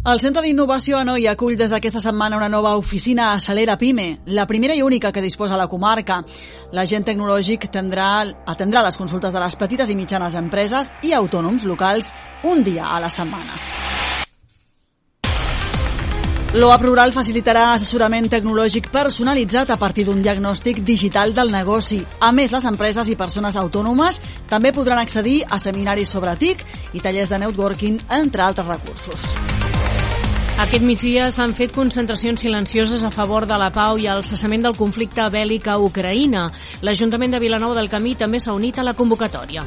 El Centre d'Innovació a Noia acull des d'aquesta setmana una nova oficina Acelera Pime, la primera i única que disposa la comarca. L'agent tecnològic tindrà, atendrà les consultes de les petites i mitjanes empreses i autònoms locals un dia a la setmana. L'OAP Rural facilitarà assessorament tecnològic personalitzat a partir d'un diagnòstic digital del negoci. A més, les empreses i persones autònomes també podran accedir a seminaris sobre TIC i tallers de networking, entre altres recursos. Aquest migdia s'han fet concentracions silencioses a favor de la pau i el cessament del conflicte bèl·lic a Ucraïna. L'Ajuntament de Vilanova del Camí també s'ha unit a la convocatòria.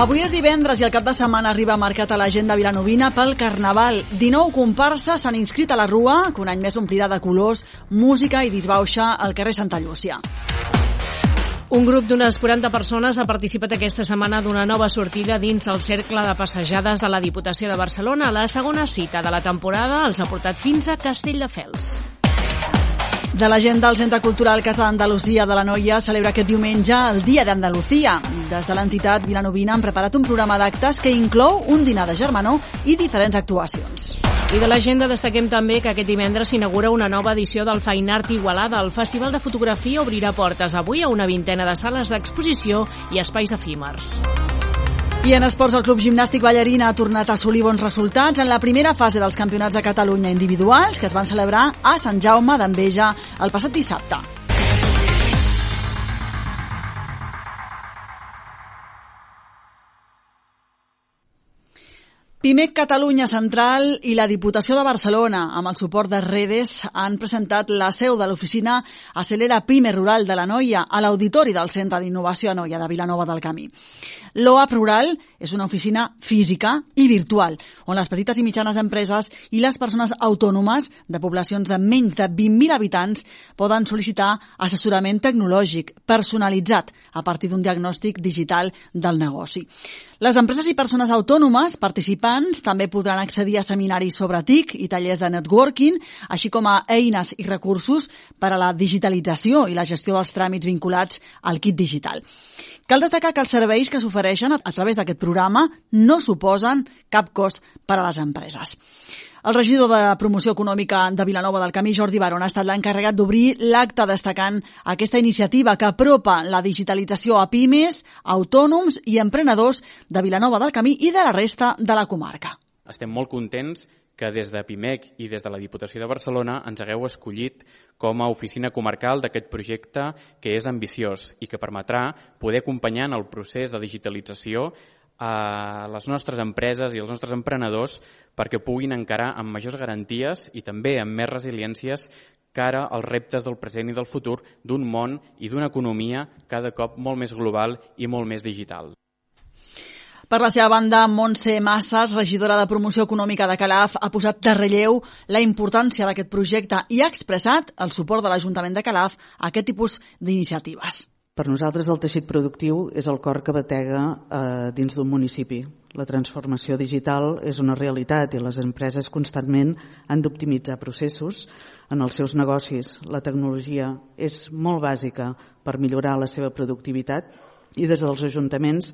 Avui és divendres i el cap de setmana arriba marcat a l'agenda vilanovina pel Carnaval. 19 comparses s'han inscrit a la Rua, que un any més omplirà de colors, música i disbauxa al carrer Santa Llúcia. Un grup d'unes 40 persones ha participat aquesta setmana d'una nova sortida dins el cercle de passejades de la Diputació de Barcelona. La segona cita de la temporada els ha portat fins a Castelldefels. De l'agenda del Centre Cultural Casa d'Andalusia de la Noia celebra aquest diumenge el Dia d'Andalusia. Des de l'entitat Vilanovina han preparat un programa d'actes que inclou un dinar de germanor i diferents actuacions. I de l'agenda destaquem també que aquest divendres s'inaugura una nova edició del Fine Art Igualada. El Festival de Fotografia obrirà portes avui a una vintena de sales d'exposició i espais efímers. I en esports, el Club Gimnàstic Ballarina ha tornat a assolir bons resultats en la primera fase dels Campionats de Catalunya individuals que es van celebrar a Sant Jaume d'Enveja el passat dissabte. Pimec Catalunya Central i la Diputació de Barcelona, amb el suport de Redes, han presentat la seu de l'oficina Acelera Pime Rural de la Noia a l'Auditori del Centre d'Innovació a Noia de Vilanova del Camí. L'OAP Rural és una oficina física i virtual, on les petites i mitjanes empreses i les persones autònomes de poblacions de menys de 20.000 habitants poden sol·licitar assessorament tecnològic personalitzat a partir d'un diagnòstic digital del negoci. Les empreses i persones autònomes participants també podran accedir a seminaris sobre TIC i tallers de networking, així com a eines i recursos per a la digitalització i la gestió dels tràmits vinculats al kit digital. Cal destacar que els serveis que s'ofereixen a través d'aquest programa no suposen cap cost per a les empreses. El regidor de Promoció Econòmica de Vilanova del Camí, Jordi Baron, ha estat l'encarregat d'obrir l'acte destacant aquesta iniciativa que apropa la digitalització a pimes, autònoms i emprenedors de Vilanova del Camí i de la resta de la comarca. Estem molt contents que des de PIMEC i des de la Diputació de Barcelona ens hagueu escollit com a oficina comarcal d'aquest projecte que és ambiciós i que permetrà poder acompanyar en el procés de digitalització a les nostres empreses i els nostres emprenedors perquè puguin encarar amb majors garanties i també amb més resiliències cara als reptes del present i del futur d'un món i d'una economia cada cop molt més global i molt més digital. Per la seva banda, Montse Massas, regidora de Promoció Econòmica de Calaf, ha posat de relleu la importància d'aquest projecte i ha expressat el suport de l'Ajuntament de Calaf a aquest tipus d'iniciatives. Per nosaltres el teixit productiu és el cor que batega eh, dins d'un municipi. La transformació digital és una realitat i les empreses constantment han d'optimitzar processos en els seus negocis. La tecnologia és molt bàsica per millorar la seva productivitat i des dels ajuntaments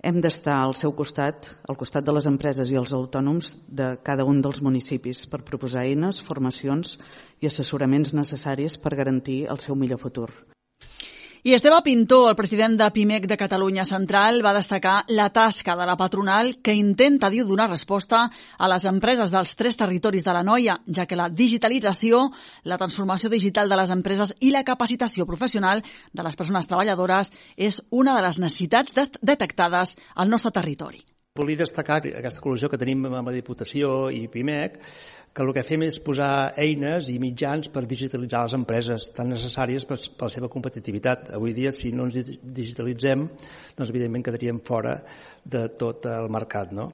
hem d'estar al seu costat, al costat de les empreses i els autònoms de cada un dels municipis per proposar eines, formacions i assessoraments necessaris per garantir el seu millor futur. I Esteve Pintó, el president de PIMEC de Catalunya Central, va destacar la tasca de la patronal que intenta, diu, donar resposta a les empreses dels tres territoris de la Noia, ja que la digitalització, la transformació digital de les empreses i la capacitació professional de les persones treballadores és una de les necessitats detectades al nostre territori. Volia destacar aquesta col·lació que tenim amb la Diputació i PIMEC, que el que fem és posar eines i mitjans per digitalitzar les empreses tan necessàries per, per la seva competitivitat. Avui dia, si no ens digitalitzem, doncs evidentment quedaríem fora de tot el mercat, no?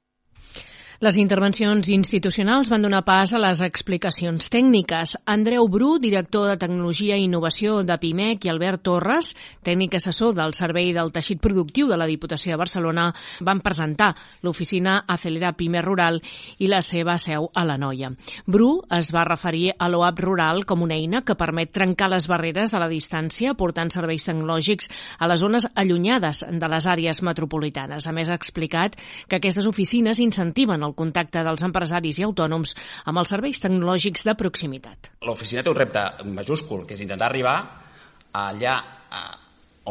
Les intervencions institucionals van donar pas a les explicacions tècniques. Andreu Bru, director de Tecnologia i Innovació de PIMEC, i Albert Torres, tècnic assessor del Servei del Teixit Productiu de la Diputació de Barcelona, van presentar l'oficina Acelera PIME Rural i la seva seu a la Noia. Bru es va referir a l'OAP Rural com una eina que permet trencar les barreres de la distància portant serveis tecnològics a les zones allunyades de les àrees metropolitanes. A més, ha explicat que aquestes oficines incentiven el contacte dels empresaris i autònoms amb els serveis tecnològics de proximitat. L'oficina té un repte majúscul, que és intentar arribar allà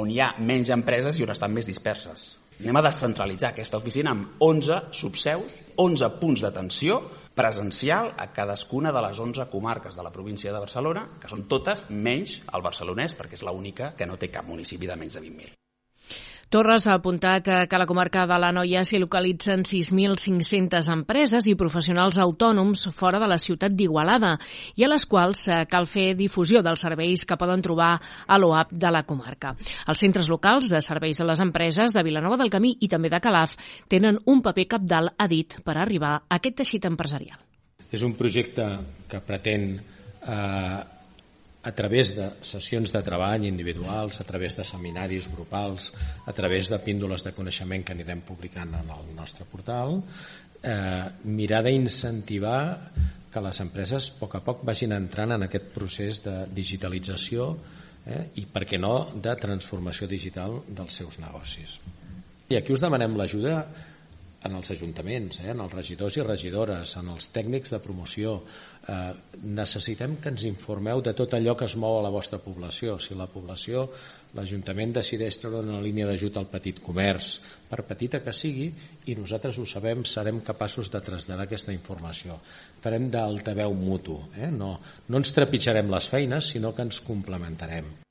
on hi ha menys empreses i on estan més disperses. Anem a descentralitzar aquesta oficina amb 11 subseus, 11 punts d'atenció presencial a cadascuna de les 11 comarques de la província de Barcelona, que són totes menys el barcelonès, perquè és l'única que no té cap municipi de menys de 20.000. Torres ha apuntat que a la comarca de la Noia s'hi localitzen 6.500 empreses i professionals autònoms fora de la ciutat d'Igualada i a les quals eh, cal fer difusió dels serveis que poden trobar a l'OAP de la comarca. Els centres locals de serveis a les empreses de Vilanova del Camí i també de Calaf tenen un paper capdalt, ha dit, per arribar a aquest teixit empresarial. És un projecte que pretén eh, a través de sessions de treball individuals, a través de seminaris grupals, a través de píndoles de coneixement que anirem publicant en el nostre portal, eh, mirar d'incentivar que les empreses a poc a poc vagin entrant en aquest procés de digitalització eh, i, per què no, de transformació digital dels seus negocis. I aquí us demanem l'ajuda en els ajuntaments, eh, en els regidors i regidores, en els tècnics de promoció. Eh, necessitem que ens informeu de tot allò que es mou a la vostra població. Si la població, l'Ajuntament decideix treure una línia d'ajut al petit comerç, per petita que sigui, i nosaltres ho sabem, serem capaços de traslladar aquesta informació. Farem d'altaveu mutu. Eh? No, no ens trepitjarem les feines, sinó que ens complementarem.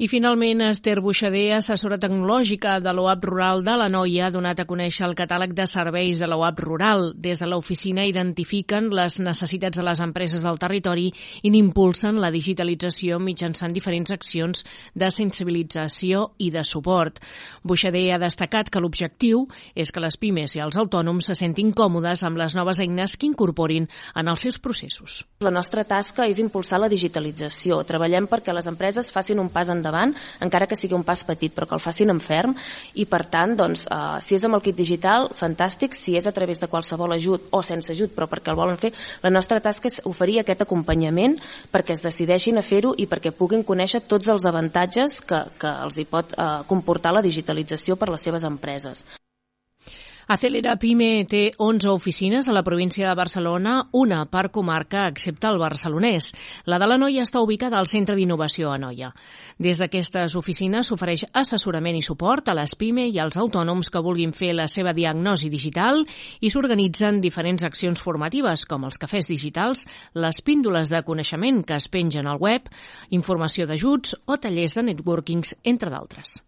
I finalment, Esther Buixader, assessora tecnològica de l'OAP Rural de la Noia, ha donat a conèixer el catàleg de serveis de l'OAP Rural. Des de l'oficina identifiquen les necessitats de les empreses del territori i n'impulsen la digitalització mitjançant diferents accions de sensibilització i de suport. Buixader ha destacat que l'objectiu és que les pimes i els autònoms se sentin còmodes amb les noves eines que incorporin en els seus processos. La nostra tasca és impulsar la digitalització. Treballem perquè les empreses facin un pas endavant endavant, encara que sigui un pas petit, però que el facin en ferm, i per tant, doncs, eh, si és amb el kit digital, fantàstic, si és a través de qualsevol ajut o sense ajut, però perquè el volen fer, la nostra tasca és oferir aquest acompanyament perquè es decideixin a fer-ho i perquè puguin conèixer tots els avantatges que, que els hi pot eh, comportar la digitalització per les seves empreses. Acelera Pime té 11 oficines a la província de Barcelona, una per comarca, excepte el barcelonès. La de la Noia està ubicada al Centre d'Innovació a Noia. Des d'aquestes oficines s'ofereix assessorament i suport a les PIME i als autònoms que vulguin fer la seva diagnosi digital i s'organitzen diferents accions formatives, com els cafès digitals, les píndoles de coneixement que es pengen al web, informació d'ajuts o tallers de networkings, entre d'altres.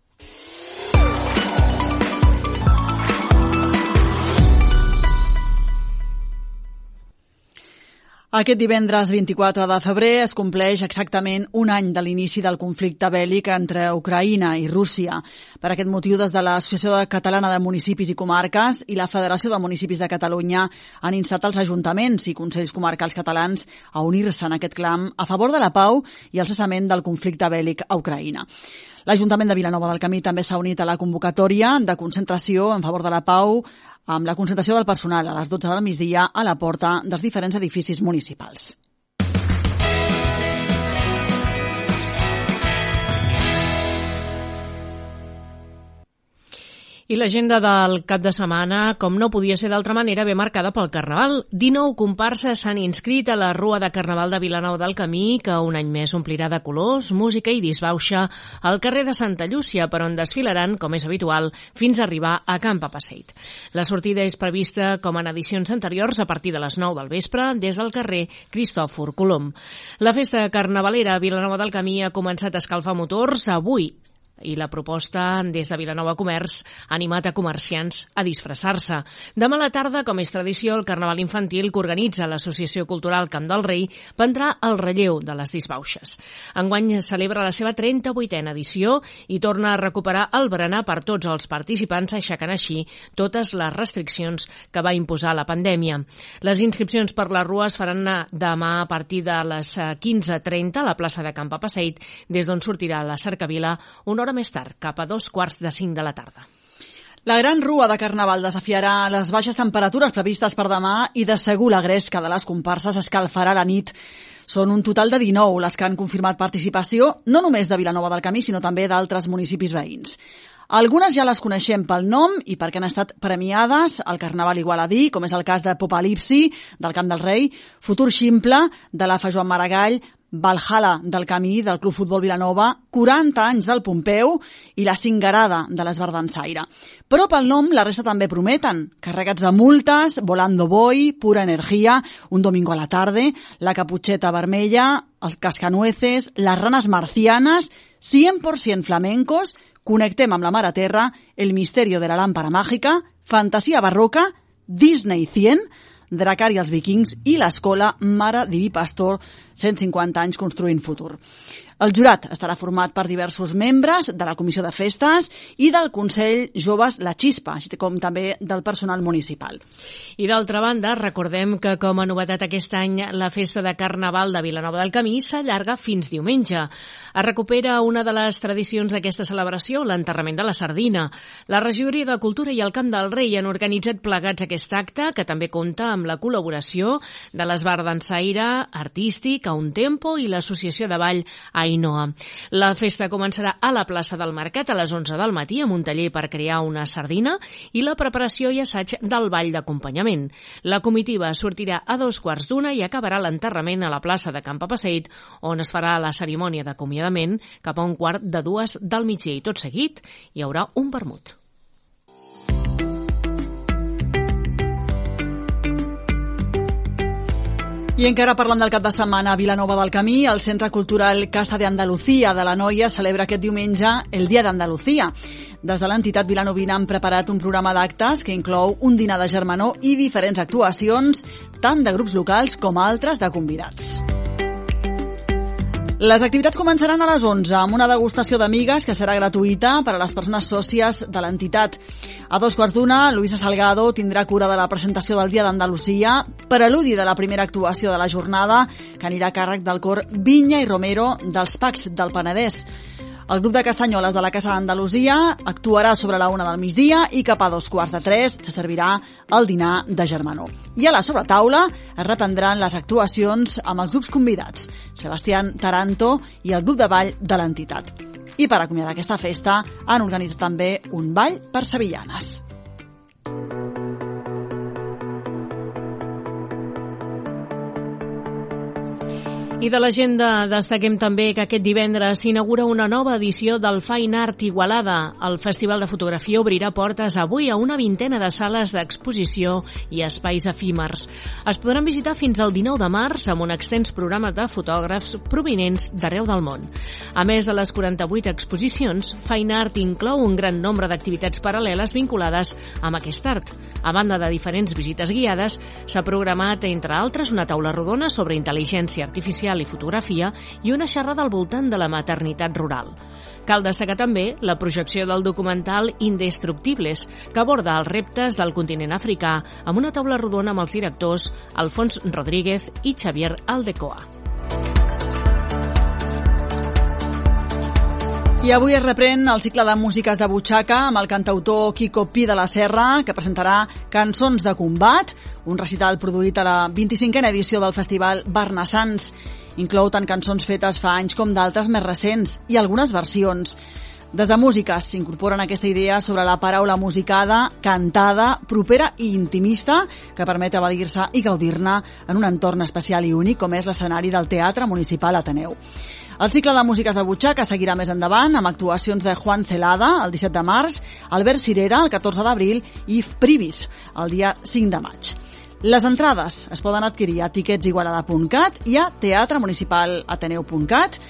Aquest divendres 24 de febrer es compleix exactament un any de l'inici del conflicte bèl·lic entre Ucraïna i Rússia. Per aquest motiu, des de l'Associació Catalana de Municipis i Comarques i la Federació de Municipis de Catalunya han instat els ajuntaments i consells comarcals catalans a unir-se en aquest clam a favor de la pau i el cessament del conflicte bèl·lic a Ucraïna. L'Ajuntament de Vilanova del Camí també s'ha unit a la convocatòria de concentració en favor de la pau amb la concentració del personal a les 12 del migdia a la porta dels diferents edificis municipals. I l'agenda del cap de setmana, com no podia ser d'altra manera, ve marcada pel Carnaval. 19 comparses s'han inscrit a la Rua de Carnaval de Vilanova del Camí, que un any més omplirà de colors, música i disbauxa al carrer de Santa Llúcia, per on desfilaran, com és habitual, fins a arribar a Camp Papaseit. La sortida és prevista, com en edicions anteriors, a partir de les 9 del vespre, des del carrer Cristòfor Colom. La festa carnavalera a Vilanova del Camí ha començat a escalfar motors avui i la proposta des de Vilanova Comerç ha animat a comerciants a disfressar-se. Demà a la tarda, com és tradició, el Carnaval Infantil que organitza l'Associació Cultural Camp del Rei prendrà el relleu de les disbauxes. Enguany celebra la seva 38a edició i torna a recuperar el berenar per tots els participants, aixecant així totes les restriccions que va imposar la pandèmia. Les inscripcions per la rua es faran demà a partir de les 15.30 a la plaça de Camp Passeig, des d'on sortirà la cercavila una hora més tard, cap a dos quarts de cinc de la tarda. La gran rua de Carnaval desafiarà les baixes temperatures previstes per demà i de segur la gresca de les comparses escalfarà la nit. Són un total de 19 les que han confirmat participació, no només de Vilanova del Camí, sinó també d'altres municipis veïns. Algunes ja les coneixem pel nom i perquè han estat premiades al Carnaval Igualadí, com és el cas de Popalipsi, del Camp del Rei, Futur Ximple, de la Fa Joan Maragall, Valhalla del Camí del Club Futbol Vilanova, 40 anys del Pompeu i la cingarada de l'Esbardansaire. Però pel nom la resta també prometen. Carregats de multes, Volando Boy, Pura Energia, Un Domingo a la Tarde, La Caputxeta Vermella, Els Cascanueces, Les Ranes Marcianes, 100% flamencos, Connectem amb la Mare Terra, El Misterio de la Lámpara Màgica, Fantasia Barroca, Disney 100, Dracar i els vikings i l'escola Mare Diví Pastor, 150 anys construint futur. El jurat estarà format per diversos membres de la Comissió de Festes i del Consell Joves La Xispa, així com també del personal municipal. I d'altra banda, recordem que com a novetat aquest any la festa de Carnaval de Vilanova del Camí s'allarga fins diumenge. Es recupera una de les tradicions d'aquesta celebració, l'enterrament de la sardina. La regidoria de Cultura i el Camp del Rei han organitzat plegats aquest acte, que també compta amb la col·laboració de l'Esbar d'Ensaire Artístic, a un tempo i l'Associació de Ball a Ainhoa. La festa començarà a la plaça del Mercat a les 11 del matí amb un taller per crear una sardina i la preparació i assaig del ball d'acompanyament. La comitiva sortirà a dos quarts d'una i acabarà l'enterrament a la plaça de Camp Passeig, on es farà la cerimònia d'acomiadament cap a un quart de dues del migdia i tot seguit hi haurà un vermut. I encara parlant del cap de setmana a Vilanova del Camí, el Centre Cultural Casa de Andalucía de la Noia celebra aquest diumenge el Dia d'Andalucía. Des de l'entitat vilanovina han preparat un programa d'actes que inclou un dinar de germanor i diferents actuacions, tant de grups locals com altres de convidats. Les activitats començaran a les 11 amb una degustació d'amigues que serà gratuïta per a les persones sòcies de l'entitat. A dos quarts d'una, Luisa Salgado tindrà cura de la presentació del Dia d'Andalusia per al·ludi de la primera actuació de la jornada que anirà a càrrec del cor Vinya i Romero dels Pacs del Penedès. El grup de castanyoles de la Casa d'Andalusia actuarà sobre la una del migdia i cap a dos quarts de tres se servirà el dinar de germanor. I a la sobretaula es reprendran les actuacions amb els grups convidats, Sebastián Taranto i el grup de ball de l'entitat. I per acomiadar aquesta festa han organitzat també un ball per sevillanes. I de l'agenda destaquem també que aquest divendres s'inaugura una nova edició del Fine Art Igualada. El Festival de Fotografia obrirà portes avui a una vintena de sales d'exposició i espais efímers. Es podran visitar fins al 19 de març amb un extens programa de fotògrafs provinents d'arreu del món. A més de les 48 exposicions, Fine Art inclou un gran nombre d'activitats paral·leles vinculades amb aquest art. A banda de diferents visites guiades, s'ha programat, entre altres, una taula rodona sobre intel·ligència artificial i fotografia i una xerrada al voltant de la maternitat rural. Cal destacar també la projecció del documental Indestructibles, que aborda els reptes del continent africà amb una taula rodona amb els directors Alfons Rodríguez i Xavier Aldecoa. I avui es reprèn el cicle de músiques de butxaca amb el cantautor Kiko Pi de la Serra, que presentarà cançons de combat, un recital produït a la 25a edició del festival Barnassans. Inclou tant cançons fetes fa anys com d'altres més recents i algunes versions. Des de músiques s'incorporen aquesta idea sobre la paraula musicada, cantada, propera i intimista, que permet evadir-se i gaudir-ne en un entorn especial i únic com és l'escenari del Teatre Municipal Ateneu. El cicle de músiques de butxaca seguirà més endavant amb actuacions de Juan Celada el 17 de març, Albert Cirera el 14 d'abril i Privis el dia 5 de maig. Les entrades es poden adquirir a tiquetsigualada.cat i a teatremunicipalateneu.cat.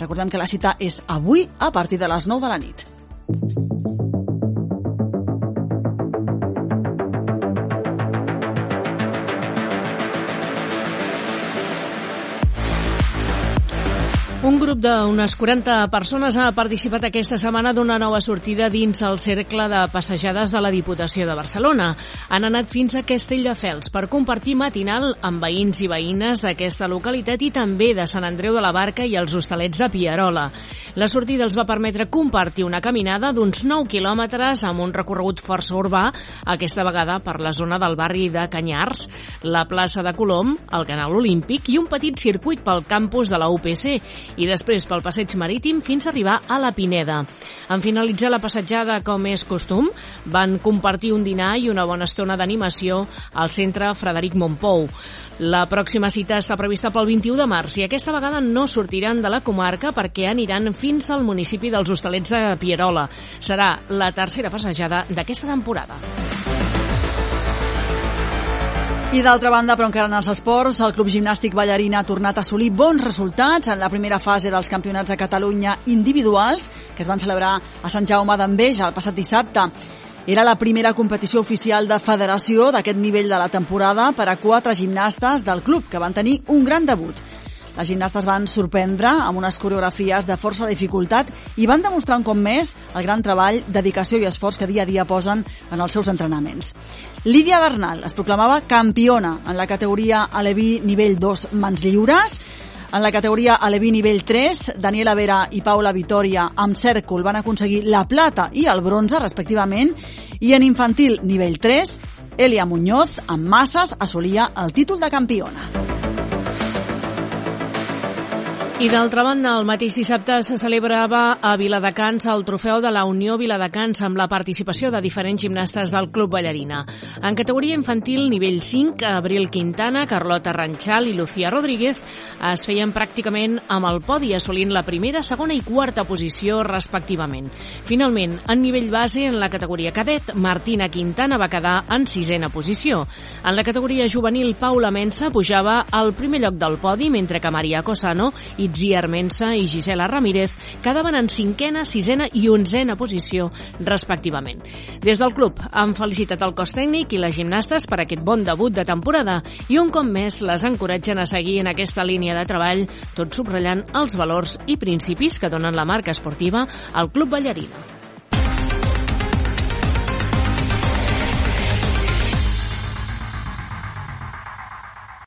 Recordem que la cita és avui a partir de les 9 de la nit. Un grup d'unes 40 persones ha participat aquesta setmana d'una nova sortida dins el cercle de passejades de la Diputació de Barcelona. Han anat fins a Castelldefels per compartir matinal amb veïns i veïnes d'aquesta localitat i també de Sant Andreu de la Barca i els hostalets de Pierola. La sortida els va permetre compartir una caminada d'uns 9 quilòmetres amb un recorregut força urbà, aquesta vegada per la zona del barri de Canyars, la plaça de Colom, el canal Olímpic i un petit circuit pel campus de la UPC i després pel passeig marítim fins a arribar a la Pineda. En finalitzar la passatjada, com és costum, van compartir un dinar i una bona estona d'animació al centre Frederic Montpou. La pròxima cita està prevista pel 21 de març i aquesta vegada no sortiran de la comarca perquè aniran fins al municipi dels Hostalets de Pierola. Serà la tercera passejada d'aquesta temporada. I d'altra banda, però encara en els esports, el Club Gimnàstic Ballarina ha tornat a assolir bons resultats en la primera fase dels campionats de Catalunya individuals, que es van celebrar a Sant Jaume d'Enveja el passat dissabte. Era la primera competició oficial de federació d'aquest nivell de la temporada per a quatre gimnastes del club, que van tenir un gran debut. Les gimnastes van sorprendre amb unes coreografies de força dificultat i van demostrar un cop més el gran treball, dedicació i esforç que dia a dia posen en els seus entrenaments. Lídia Bernal es proclamava campiona en la categoria Aleví nivell 2 mans lliures. En la categoria Aleví nivell 3, Daniela Vera i Paula Vitoria amb cèrcol van aconseguir la plata i el bronze, respectivament, i en infantil nivell 3, Elia Muñoz, amb masses, assolia el títol de campiona. I d'altra banda, el mateix dissabte se celebrava a Viladecans el trofeu de la Unió Viladecans amb la participació de diferents gimnastes del Club Ballarina. En categoria infantil nivell 5, Abril Quintana, Carlota Ranchal i Lucía Rodríguez es feien pràcticament amb el podi assolint la primera, segona i quarta posició respectivament. Finalment, en nivell base, en la categoria cadet, Martina Quintana va quedar en sisena posició. En la categoria juvenil, Paula Mensa pujava al primer lloc del podi, mentre que Maria Cosano i Itzi Armensa i Gisela Ramírez quedaven en cinquena, sisena i onzena posició, respectivament. Des del club han felicitat el cos tècnic i les gimnastes per aquest bon debut de temporada i un cop més les encoratgen a seguir en aquesta línia de treball, tot subratllant els valors i principis que donen la marca esportiva al Club Ballarina.